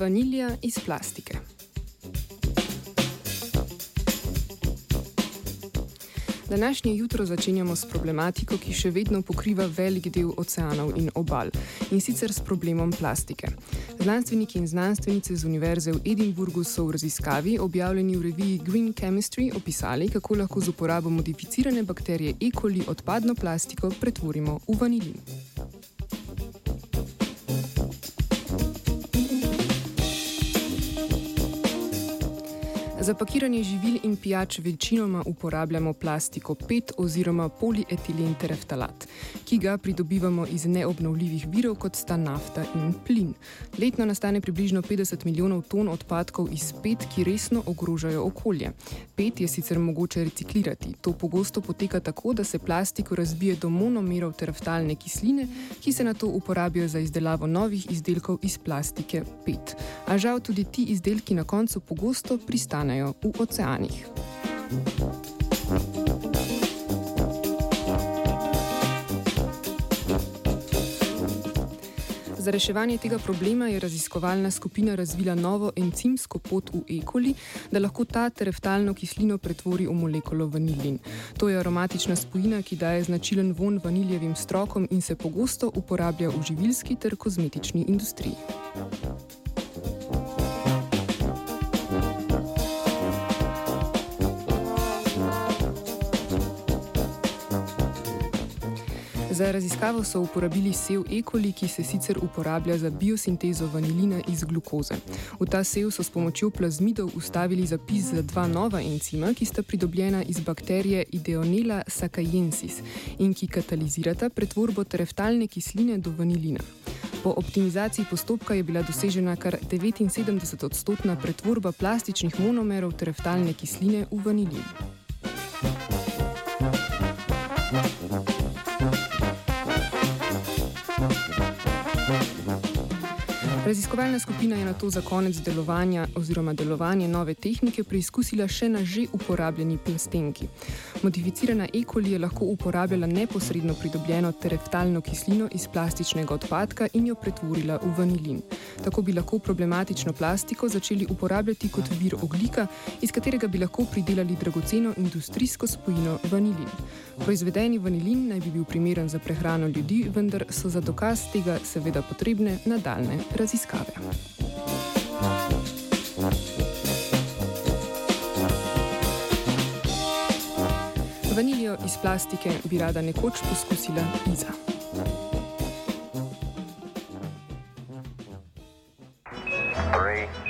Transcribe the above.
Vanilija iz plastike. Današnje jutro začenjamo s problematiko, ki še vedno pokriva velik del oceanov in obal, in sicer s problemom plastike. Znanstveniki in znanstvenice z Univerze v Edinburgu so v raziskavi, objavljeni v reviji Green Chemistry, opisali, kako lahko z uporabo modificirane bakterije E. coli odpadno plastiko pretvorimo v vanilin. Za pakiranje živil in pijač večinoma uporabljamo plastiko PET oziroma polietilen tereftalat, ki ga pridobivamo iz neobnovljivih virov, kot sta nafta in plin. Letno nastane približno 50 milijonov ton odpadkov iz PET, ki resno ogrožajo okolje. PET je sicer mogoče reciklirati. To pogosto poteka tako, da se plastiko razbije do monomerov tereftalne kisline, ki se na to uporabijo za izdelavo novih izdelkov iz plastike PET. A žal tudi ti izdelki na koncu pogosto pristanejo nastanejo v oceanih. Za reševanje tega problema je raziskovalna skupina razvila novo encimsko pot v ekoli, da lahko ta tereftalno kislino pretvori v molekulo vanilin. To je aromatična spojina, ki daje značilen von vaniljevim strokom in se pogosto uporablja v živilski ter kozmetični industriji. Za raziskavo so uporabili sev E. coli, ki se sicer uporablja za biosintezo vanilina iz glukoze. V ta sev so s pomočjo plazmidov ustavili zapis za dva nova encima, ki sta pridobljena iz bakterije Ideonela sakajensis in ki katalizirata pretvorbo tereftalne kisline do vanilina. Po optimizaciji postopka je bila dosežena kar 79-odstotna pretvorba plastičnih monomerov tereftalne kisline v vanilin. Raziskovalna skupina je na to za konec delovanja oziroma delovanje nove tehnike preizkusila še na že uporabljeni plastenki. Modificirana E. coli je lahko uporabljala neposredno pridobljeno tereftalno kislino iz plastičnega odpadka in jo pretvorila v vanilin. Tako bi lahko problematično plastiko začeli uporabljati kot vir oglika, iz katerega bi lahko pridelali dragoceno industrijsko spojino vanilin. Proizvedeni vanilin naj bi bil primeren za prehrano ljudi, vendar so za dokaz tega seveda potrebne nadaljne raziskave. Vaniljo iz plastike bi rada nekoč poskusila Iza. Three.